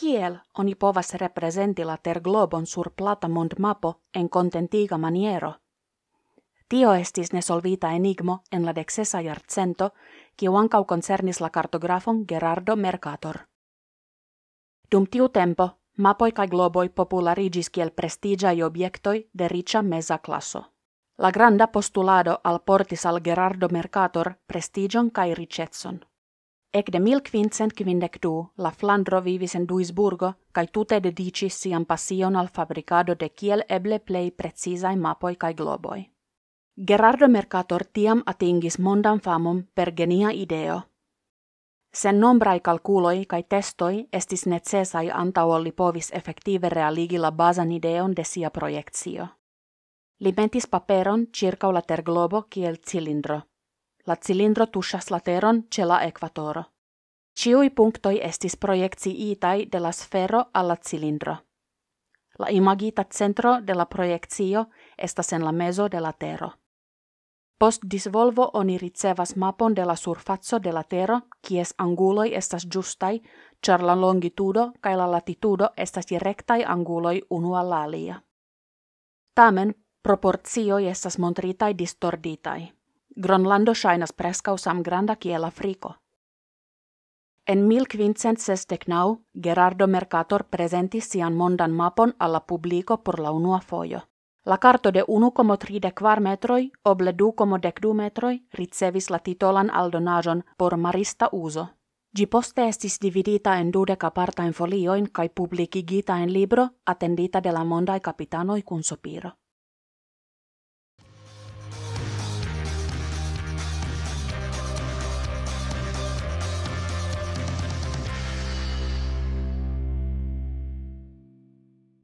Kiel oni povas representi la ter globon sur plata mond mapo en contentiga maniero. Tio estis ne solvita enigmo en la dexesa jarcento, kiu ancau concernis la cartografon Gerardo Mercator. Dum tiu tempo, mapoi kai globoi popularigis kiel prestigiai obiectoi de ricia mesa classo. La granda postulado al portis al Gerardo Mercator prestigion kai ricetson. Ec de 1552 la Flandro vivis en Duisburgo kai tute dedicis sian passion al fabricado de kiel eble plei precisai mapoi kai globoi. Gerardo Mercator tiam atingis mondan famum per genia ideo. Sen nombrai calculoi kai testoi estis necesai antauolli povis effective realigi la basan ideon de sia projekcio. Limentis paperon circa la ter globo kiel cilindro. La cilindro tuŝas la teron ĉe la ekvatoro. Ĉiuj punktoj estis projekciitaj de la sfero al la cilindro. La imagita centro de la projekcio estas en la mezo de la tero. Post disvolvo oni ricevas mapon de la surfazzo de la tero, kies anguloi estas justai, char la longitudo kai la latitudo estas rectai anguloi unu al alia. Tamen proporcioi estas montritai distorditai. Gronlando shainas preskau sam granda kiel Afriko. En 1569 Gerardo Mercator presentis sian mondan mapon alla publico por la unua foio. La carto de 1,34 metroi oble 2,12 metroi ricevis la titolan aldonajon por marista uso. Gi poste estis dividita en dudek apartain folioin kai publicigita en libro attendita de la mondai capitanoi kun sopiro.